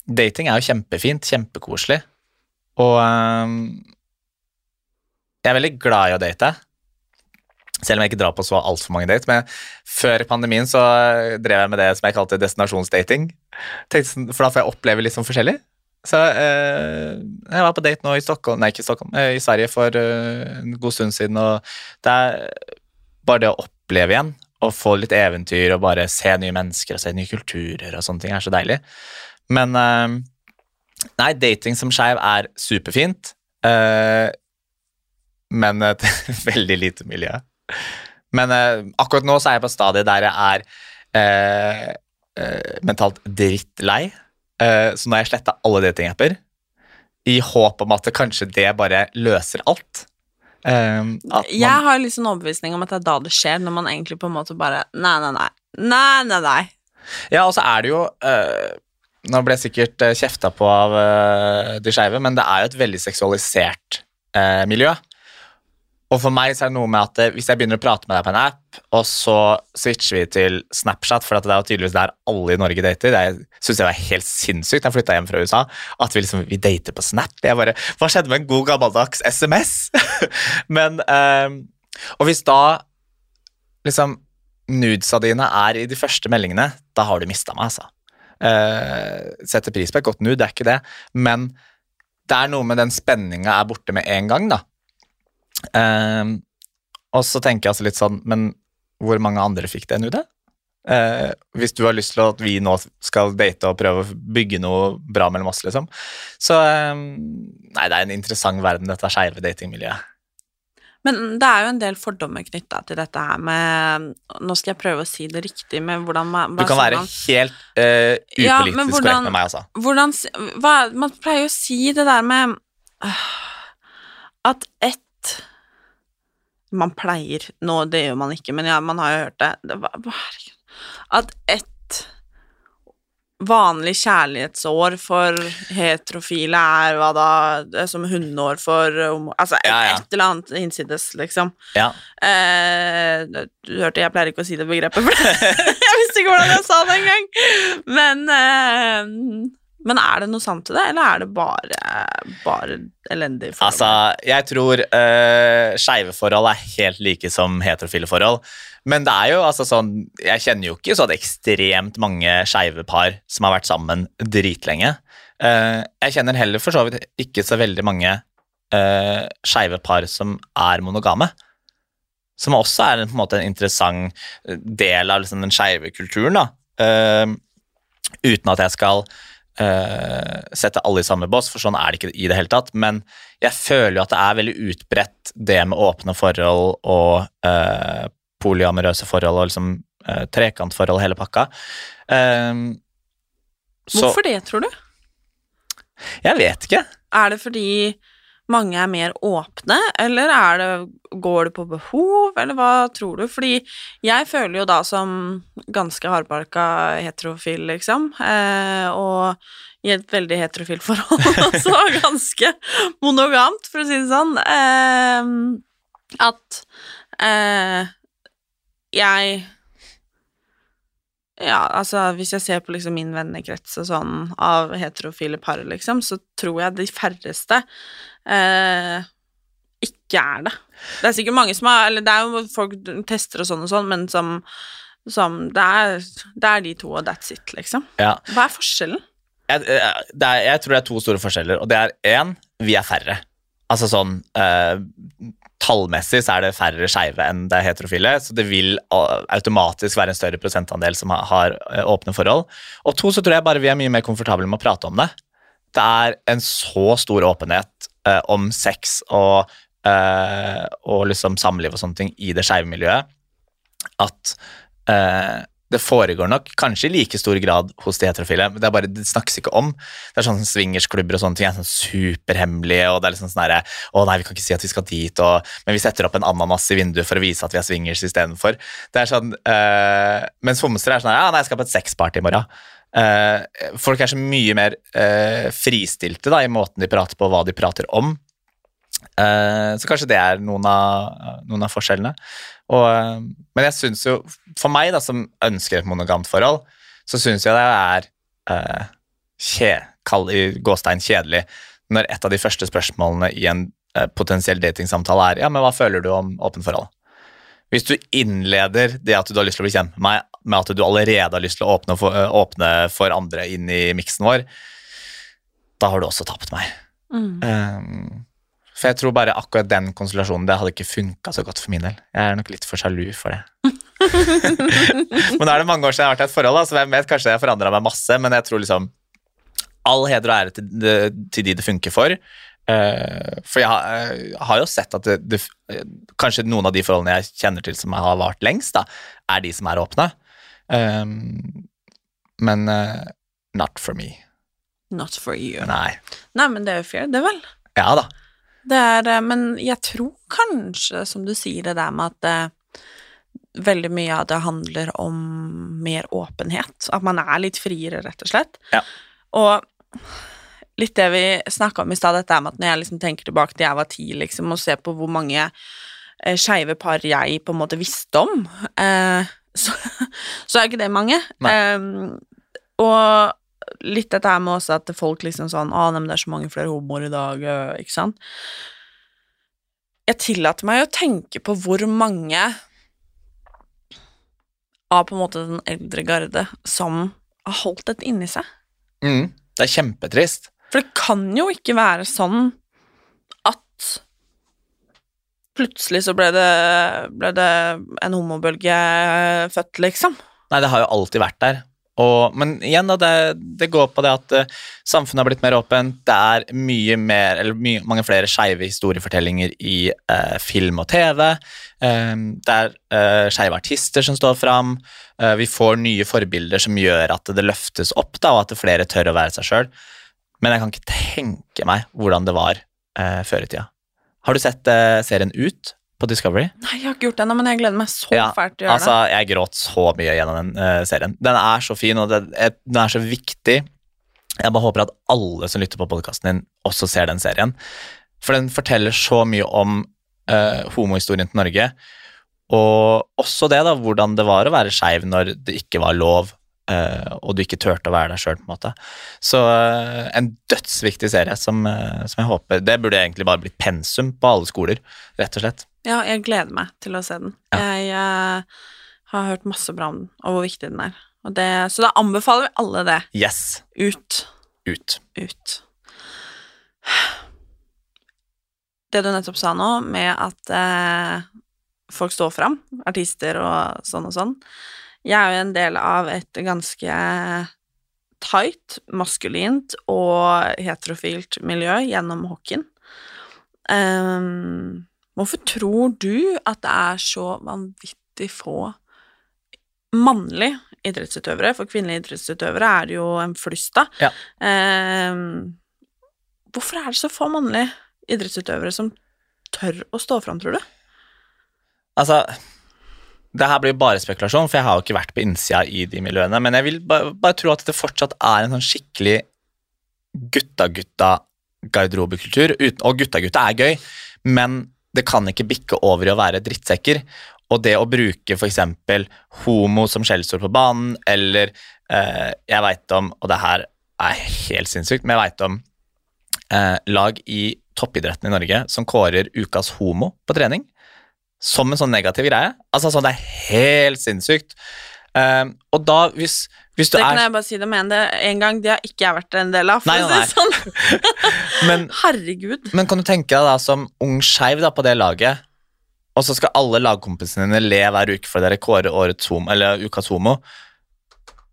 dating er jo kjempefint, kjempekoselig. Og um, jeg er veldig glad i å date. Selv om jeg ikke drar på så altfor mange dates. Men før pandemien så drev jeg med det som jeg kalte destinasjonsdating. Sånn- For da får jeg oppleve litt sånn forskjellig. Så eh, jeg var på date nå i Stockholm, nei ikke Stockholm, eh, i Sverige for eh, en god stund siden, og det er bare det å oppleve igjen, og få litt eventyr, og bare se nye mennesker, og se nye kulturer og sånne ting, er så deilig. Men eh, nei, dating som skeiv er superfint, eh, men et veldig lite miljø. Men eh, akkurat nå så er jeg på et stadiet der jeg er mentalt drittlei. Så nå har jeg sletta alle datingapper i håp om at kanskje det bare løser alt. Eh, at man, Jeg har liksom en overbevisning om at det er da det skjer, når man egentlig på en måte bare Nei, nei, nei. Nei, nei, nei. Ja, og så er det jo uh, Nå ble jeg sikkert uh, kjefta på av uh, de skeive, men det er jo et veldig seksualisert uh, miljø. Og for meg så er det noe med at eh, hvis jeg begynner å prate med deg på en app, og så switcher vi til Snapchat, for det er jo tydeligvis der alle i Norge dater, det syns jeg var helt sinnssykt da jeg flytta hjem fra USA, at vi liksom vi dater på Snap. Jeg bare, Hva skjedde med en god gammeldags SMS? men um, Og hvis da liksom nudesa dine er i de første meldingene, da har du mista meg, altså. Uh, setter pris på et godt nude, det er ikke det, men det er noe med den spenninga er borte med en gang, da. Eh, og så tenker jeg altså litt sånn, men hvor mange andre fikk det nudet? Eh, hvis du har lyst til at vi nå skal date og prøve å bygge noe bra mellom oss, liksom. Så eh, Nei, det er en interessant verden, dette skeive datingmiljøet. Men det er jo en del fordommer knytta til dette her med Nå skal jeg prøve å si det riktig men hvordan man Du kan være man? helt uh, upolitisk Ja, hvordan- korrekt med meg, altså. Hvordan hva, Man pleier jo å si det der med uh, At ett Man pleier Nå, det gjør man ikke, men ja, man har jo hørt det. det var. At et vanlig kjærlighetsår for heterofile er hva da det er Som hundeår for Altså et, Ja, ja. et eller annet innsides, liksom. Ja. Eh, du hørte, jeg pleier ikke å si det begrepet, for jeg visste ikke hvordan jeg sa det engang. Men, eh, men er det noe sant til det, eller er det bare, bare elendig? forhold? Altså, jeg tror uh, skeive forhold er helt like som heterofile forhold. Men det er jo altså sånn Jeg kjenner jo ikke sånn ekstremt mange skeive par som har vært sammen dritlenge. Uh, jeg kjenner heller for så vidt ikke så veldig mange uh, skeive par som er monogame. Som også er en, en måte en interessant del av liksom, den skeive kulturen. Eh, uten at jeg skal eh, sette alle i samme bås, for sånn er det ikke i det hele tatt. Men jeg føler jo at det er veldig utbredt det med åpne forhold og eh, polyamorøse forhold og liksom eh, trekantforhold, hele pakka. Så Hvorfor det, tror du? jeg vet ikke. Er det fordi mange er mer åpne, eller er det, går det på behov, eller hva tror du? Fordi jeg føler jo da som ganske hardbarka heterofil, liksom, eh, og i et veldig heterofilt forhold også, ganske monogamt, for å si det sånn, eh, at eh, jeg ja, altså hvis jeg ser på liksom min vennekrets og sånn av heterofile par, liksom, så tror jeg de færreste eh, ikke er det. Det er sikkert mange som har Eller det er jo folk tester og sånn og sånn, men som, som det, er, det er de to, og that's it, liksom. Ja. Hva er forskjellen? Jeg, eh, det er, jeg tror det er to store forskjeller, og det er én vi er færre. Altså sånn eh, Tallmessig så er det færre skeive enn det er heterofile, så det vil eh, automatisk være en større prosentandel som har, har eh, åpne forhold. Og to, så tror jeg bare vi er mye mer komfortable med å prate om det. Det er en så stor åpenhet eh, om sex og, eh, og liksom samliv og sånne ting i det skeive miljøet at eh, det foregår nok kanskje i like stor grad hos de heterofile, men det, er bare, det snakkes ikke om. Det er sånn Swingersklubber og sånne ting er sånn superhemmelige, og det er liksom sånn herre Å nei, vi kan ikke si at vi skal dit, og, men vi setter opp en ananas i vinduet for å vise at vi er swingers istedenfor. Sånn eh, Mens homser er sånn Ja, nei, jeg skal på et sexparty i morgen. Eh, folk er så mye mer eh, fristilte da, i måten de prater på, hva de prater om. Eh, så kanskje det er noen av, noen av forskjellene. Og, eh, men jeg syns jo, for meg da, som ønsker et monogamt forhold, så syns jeg det er eh, kje, kall i gåstein kjedelig når et av de første spørsmålene i en eh, potensiell datingsamtale er ja, men hva føler du om åpent forhold? Hvis du innleder det at du har lyst til å bli kjent med meg, med at du allerede har lyst til å åpne for, øh, åpne for andre inn i miksen vår, da har du også tapt meg. Um, for jeg tror bare akkurat den konstellasjonen det hadde ikke funka så godt for min del. Jeg er nok litt for sjalu for det. men da er det mange år siden jeg har vært i et forhold, da, så hvem vet, kanskje jeg forandra meg masse, men jeg tror liksom All heder og ære til, til de det funker for. Eh, for jeg har, jeg har jo sett at det, det, kanskje noen av de forholdene jeg kjenner til som har vart lengst, da, er de som er åpne. Um, men uh, not for me. Not for you. Nei. Nei, men det er jo fair, det vel. Ja da. Det er, eh, men jeg tror kanskje, som du sier, det der med at eh, veldig mye av det handler om mer åpenhet. At man er litt friere, rett og slett. Ja. Og litt det vi snakka om i stad, dette med at når jeg liksom tenker tilbake til jeg var ti, liksom, og ser på hvor mange eh, skeive par jeg på en måte visste om, eh, så, så er ikke det mange. Eh, og litt dette her med også at folk liksom sånn Å, nei, men det er så mange flere homoer i dag, øh, ikke sant? Jeg tillater meg å tenke på hvor mange av på en måte den eldre garde som har holdt dette inni seg. Mm, det er kjempetrist. For det kan jo ikke være sånn at plutselig så ble det, ble det en homobølge født, liksom. Nei, det har jo alltid vært der. Og, men igjen, da, det, det går på det at uh, samfunnet har blitt mer åpent. Det er mye mer, eller mye, mange flere skeive historiefortellinger i uh, film og TV. Uh, det er uh, skeive artister som står fram. Vi får nye forbilder som gjør at det løftes opp, da, og at flere tør å være seg sjøl. Men jeg kan ikke tenke meg hvordan det var eh, før i tida. Har du sett eh, serien Ut på Discovery? Nei, jeg har ikke gjort det ennå, men jeg gleder meg så Ja, fælt til å gjøre altså, jeg gråt så mye gjennom den eh, serien. Den er så fin, og det, er- den er så viktig. Jeg bare håper at alle som lytter på podkasten din, også ser den serien. For den forteller så mye om eh, homohistorien til Norge. Og også det, da, hvordan det var å være skeiv når det ikke var lov, eh, og du ikke turte å være deg sjøl, på en måte. Så eh, en dødsviktig serie som, eh, som jeg håper Det burde egentlig bare blitt pensum på alle skoler, rett og slett. Ja, jeg gleder meg til å se den. Jeg uh, har hørt masse bra om den, og hvor viktig den er. Og det, så da anbefaler vi alle det. Yes. Ut. Ut. Ut. Det du nettopp sa nå, med at uh, folk står fram, artister og sånn og sånn Jeg er jo en del av et ganske tight, maskulint og heterofilt miljø gjennom hockeyen. Um, hvorfor tror du at det er så vanvittig få mannlige idrettsutøvere? For kvinnelige idrettsutøvere er det jo en flust, da. Ja. Um, hvorfor er det så få mannlige idrettsutøvere som tør å stå fram, tror du? Altså, det her blir bare spekulasjon, for jeg har jo ikke vært på innsida i de miljøene, men jeg vil bare, bare tro at det fortsatt er en sånn skikkelig gutta-gutta-garderobekultur. Og gutta-gutta er gøy, men det kan ikke bikke over i å være drittsekker. Og det å bruke f.eks. homo som skjellsord på banen, eller eh, jeg veit om, og det her er helt sinnssykt, men jeg veit om eh, lag i toppidretten i Norge som kårer ukas homo på trening som en sånn negativ greie. Altså sånn, Det er helt sinnssykt. Um, og da, hvis, hvis du Det kan er jeg bare si det med en, det, en gang. Det har ikke jeg vært en del av, for Nei, nei, si det sånn. men, Herregud. men kan du tenke deg da som ung skeiv på det laget, og så skal alle lagkompisene dine le hver uke for dere kårer årets homo, eller ukas homo.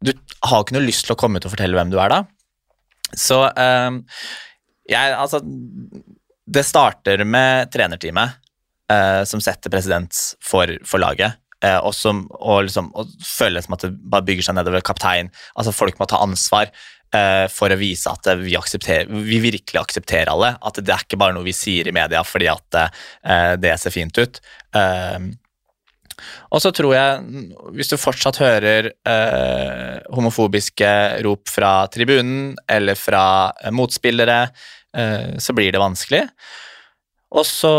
Du har ikke noe lyst til å komme ut og fortelle hvem du er da. Så um, jeg, altså Det starter med trenerteamet, eh, som setter presedens for, for laget. eh, og, som, og, liksom, og føler som at det bare bygger seg nedover kaptein. Altså Folk må ta ansvar eh, for å vise at vi, vi virkelig aksepterer alle. At det er ikke bare noe vi sier i media fordi at eh, det ser fint ut. Eh, og så tror jeg, hvis du fortsatt hører eh, homofobiske rop fra tribunen eller fra motspillere, så blir det vanskelig. Og så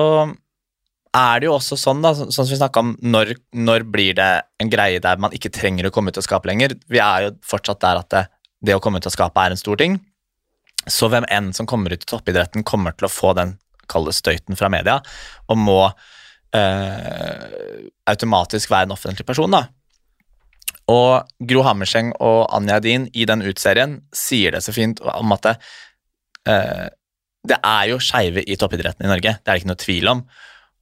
er det jo også sånn, da, sånn som vi snakka om, når, når blir det en greie der man ikke trenger å komme ut og skape lenger? Vi er jo fortsatt der at det, det å komme ut og skape er en stor ting. Så hvem enn som kommer ut i toppidretten, kommer til å få den kalde støyten fra media, og må eh, automatisk være en offentlig person. da. Og Gro Hammerseng og Anja Edin i den utserien sier det så fint om at det, eh, det er jo skeive i toppidretten i Norge, det er det ikke noe tvil om.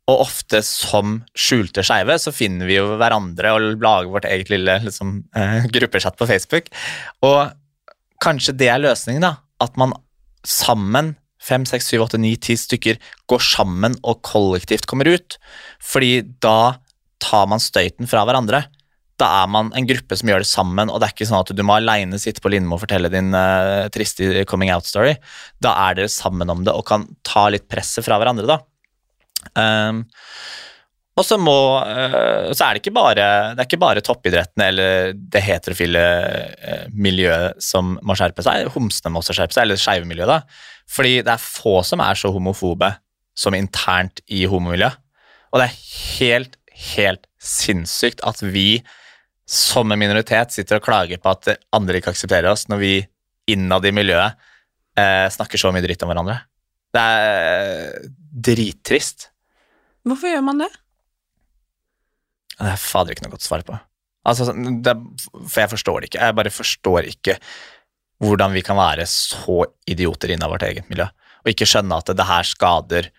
Og ofte som skjulte skeive så finner vi jo hverandre og lager vårt eget lille liksom, eh, gruppechat på Facebook. Og kanskje det er løsningen, da. At man sammen, fem, seks, syv, åtte, ni, ti stykker, går sammen og kollektivt kommer ut. Fordi da tar man støyten fra hverandre. Da er man en gruppe som gjør det sammen, og det er ikke sånn at du må aleine sitte på Lindmo og fortelle din eh, triste coming out-story. Da er dere sammen om det og kan ta litt presset fra hverandre, da. Um, og så må uh, Så er det ikke bare Det er ikke bare toppidretten eller det heterofile uh, miljøet som må skjerpe seg. Homsene må også skjerpe seg, eller skeive miljøet, da. Fordi det er få som er så homofobe som internt i homomiljøet. Og det er helt, helt sinnssykt at vi som en minoritet sitter og klager på at andre ikke aksepterer oss, når vi innad i miljøet eh, snakker så mye dritt om hverandre. Det er drittrist. Hvorfor gjør man det? Det er fader ikke noe godt svar på. Altså, det, for jeg forstår det ikke. Jeg bare forstår ikke hvordan vi kan være så idioter innen vårt eget miljø, og ikke skjønne at det, det her skader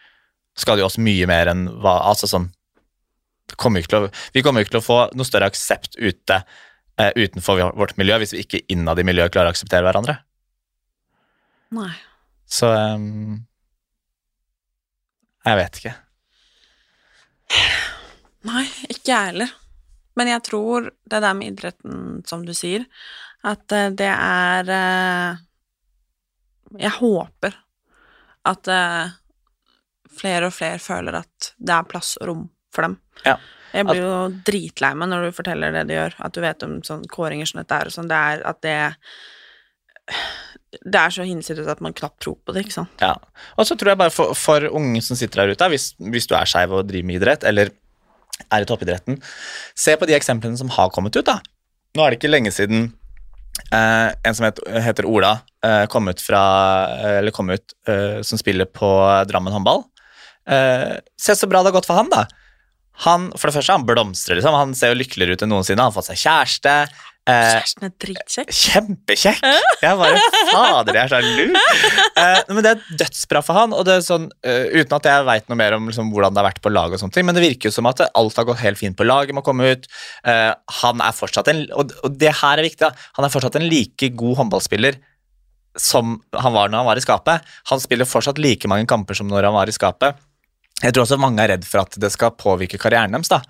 skader oss mye mer enn hva Altså sånn kommer å, Vi kommer ikke til å få noe større aksept ute uh, utenfor vårt miljø hvis vi ikke innad i miljøet klarer å akseptere hverandre. Nei. Så um, Jeg vet ikke. Nei, ikke jeg heller. Men jeg tror det der med idretten, som du sier, at eh, det er eh, Jeg håper at eh, flere og flere føler at det er plass og rom for dem. Ja. Jeg blir jo dritlei meg når du forteller det du gjør, at du vet om sånn kåringer som dette er, og sånn. Det er at det Det er så hinsides at man knapt tror på det, ikke sant. Ja. Og så tror jeg bare for, for unge som sitter der ute, hvis, hvis du er skeiv og driver med idrett, eller er i toppidretten, se på de eksemplene som har kommet ut, da. Nå er det ikke lenge siden eh, en som het, heter Ola, eh, kom ut fra Eller kom ut eh, som spiller på Drammen håndball. Eh, se så bra det har gått for han, da. Han, for det første, han blomstrer, liksom. Han ser jo lykkeligere ut enn noensinne. Han har fått seg kjæreste. Eh, Kjæresten er dritkjekk. Kjempekjekk! Jeg bare Fader, jeg er sjalu. Eh, men det er dødsbra for han, og det er sånn, eh, uten at jeg veit noe mer om liksom, hvordan det har vært på lag, og sånne ting, men det virker jo som at alt har gått helt fint på laget med å komme ut. Eh, han er fortsatt en Og, og det her er viktig, da. Han er fortsatt en like god håndballspiller som han var når han var i skapet. Han spiller fortsatt like mange kamper som når han var i skapet. Jeg tror også mange er redd for at det skal påvirke karrieren deres. da.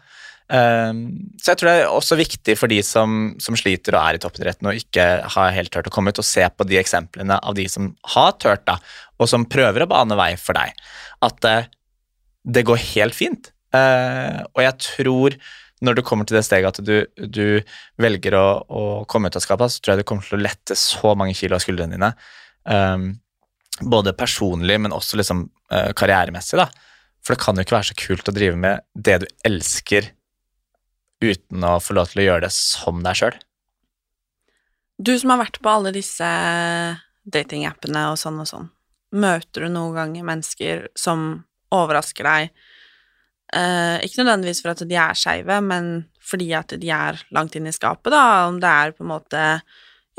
Um, så jeg tror det er også viktig for de som, som sliter og er i toppidretten og ikke har helt tørt å komme ut, og se på de eksemplene av de som har tørt og som prøver å bane vei for deg, at eh, det går helt fint. Eh, og jeg tror når du kommer til det steget at du, du velger å, å, komme ut av skapet, så tror jeg du kommer til å lette så mange kilo av skuldrene dine. Um, både personlig, men også liksom uh, karrieremessig. da. For det kan jo ikke være så kult å drive med det du elsker, uten å få lov til å gjøre det som deg sjøl. Du som har vært på alle disse datingappene og sånn og sånn, møter du noen ganger mennesker som overrasker deg? Eh, ikke nødvendigvis for at de er skeive, men fordi at de er langt inne i skapet, da, om det er på en måte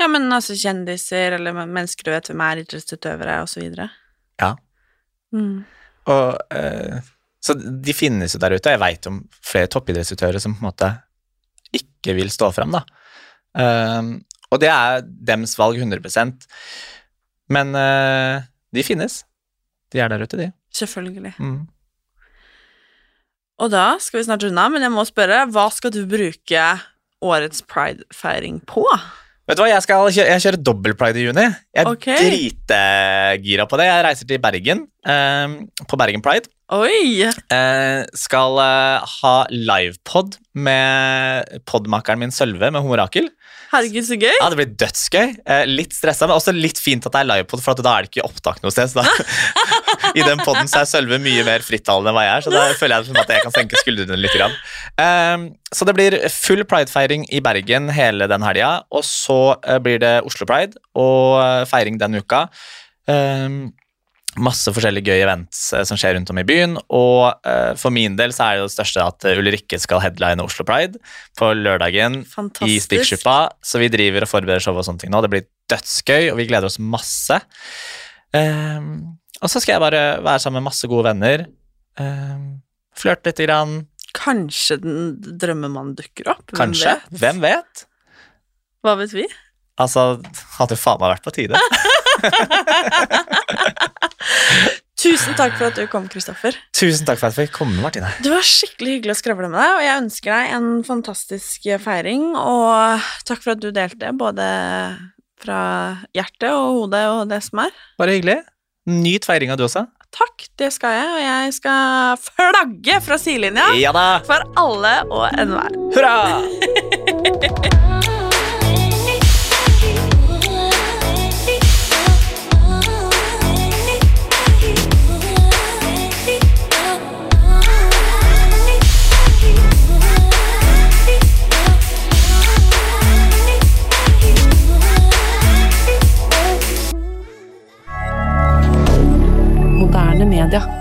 ja, men altså kjendiser eller mennesker du vet hvem er, idrettsutøvere osv. Ja. Mm. Og eh, Så de finnes jo der ute. Jeg veit om flere toppidrettsutøvere som på en måte ikke vil stå frem, da. Um, og det er dems valg 100% Men uh, de finnes. De er der ute, de. Selvfølgelig. Mm. Og da skal vi snart runde av, men jeg må spørre, hva skal du bruke årets pride-feiring på? Vet du hva, Jeg, skal, jeg kjører dobbel pride i juni. Jeg er okay. dritgira på det. Jeg reiser til Bergen eh, på Bergen Pride. Oi! Eh, skal eh, ha livepod med podmakeren min Sølve med Homorakel. Herregud, så gøy. Ja, Det blir dødsgøy. Eh, litt stressa, men også litt fint at det er livepod, for da er det ikke opptak noe sted. Så da, I den poden er Sølve mye mer frittalende enn hva jeg er, så da føler jeg at jeg kan senke skuldrene litt. Um, så det blir full pridefeiring i Bergen hele den helga, og så uh, blir det Oslo Pride og uh, feiring den uka. Um, masse forskjellige gøye events eh, som skjer rundt om i byen. Og uh, for min del så er det det største at Ulrikke skal headline Oslo Pride på lørdagen Fantastisk. i Spikersuppa. Så vi driver og forbereder show og sånne ting nå. Det blir dødsgøy, og vi gleder oss masse. Um, og så skal jeg bare være sammen med masse gode venner. Um, Flørte lite grann. Kanskje den drømmemannen dukker opp? Hvem Kanskje. Vet? Hvem vet? Hva vet vi? Altså, hadde jo faen meg vært på tide. Tusen takk for at du kom, Kristoffer. Tusen takk for at jeg fikk komme, Martine. Det var skikkelig hyggelig å skravle med deg, og jeg ønsker deg en fantastisk feiring. Og takk for at du delte, både fra hjertet og hodet og det som er. Bare hyggelig. Nyt feiringa, du også. Takk, det skal jeg, og jeg skal flagge fra sidelinja ja for alle og enhver. Hurra! moderne media.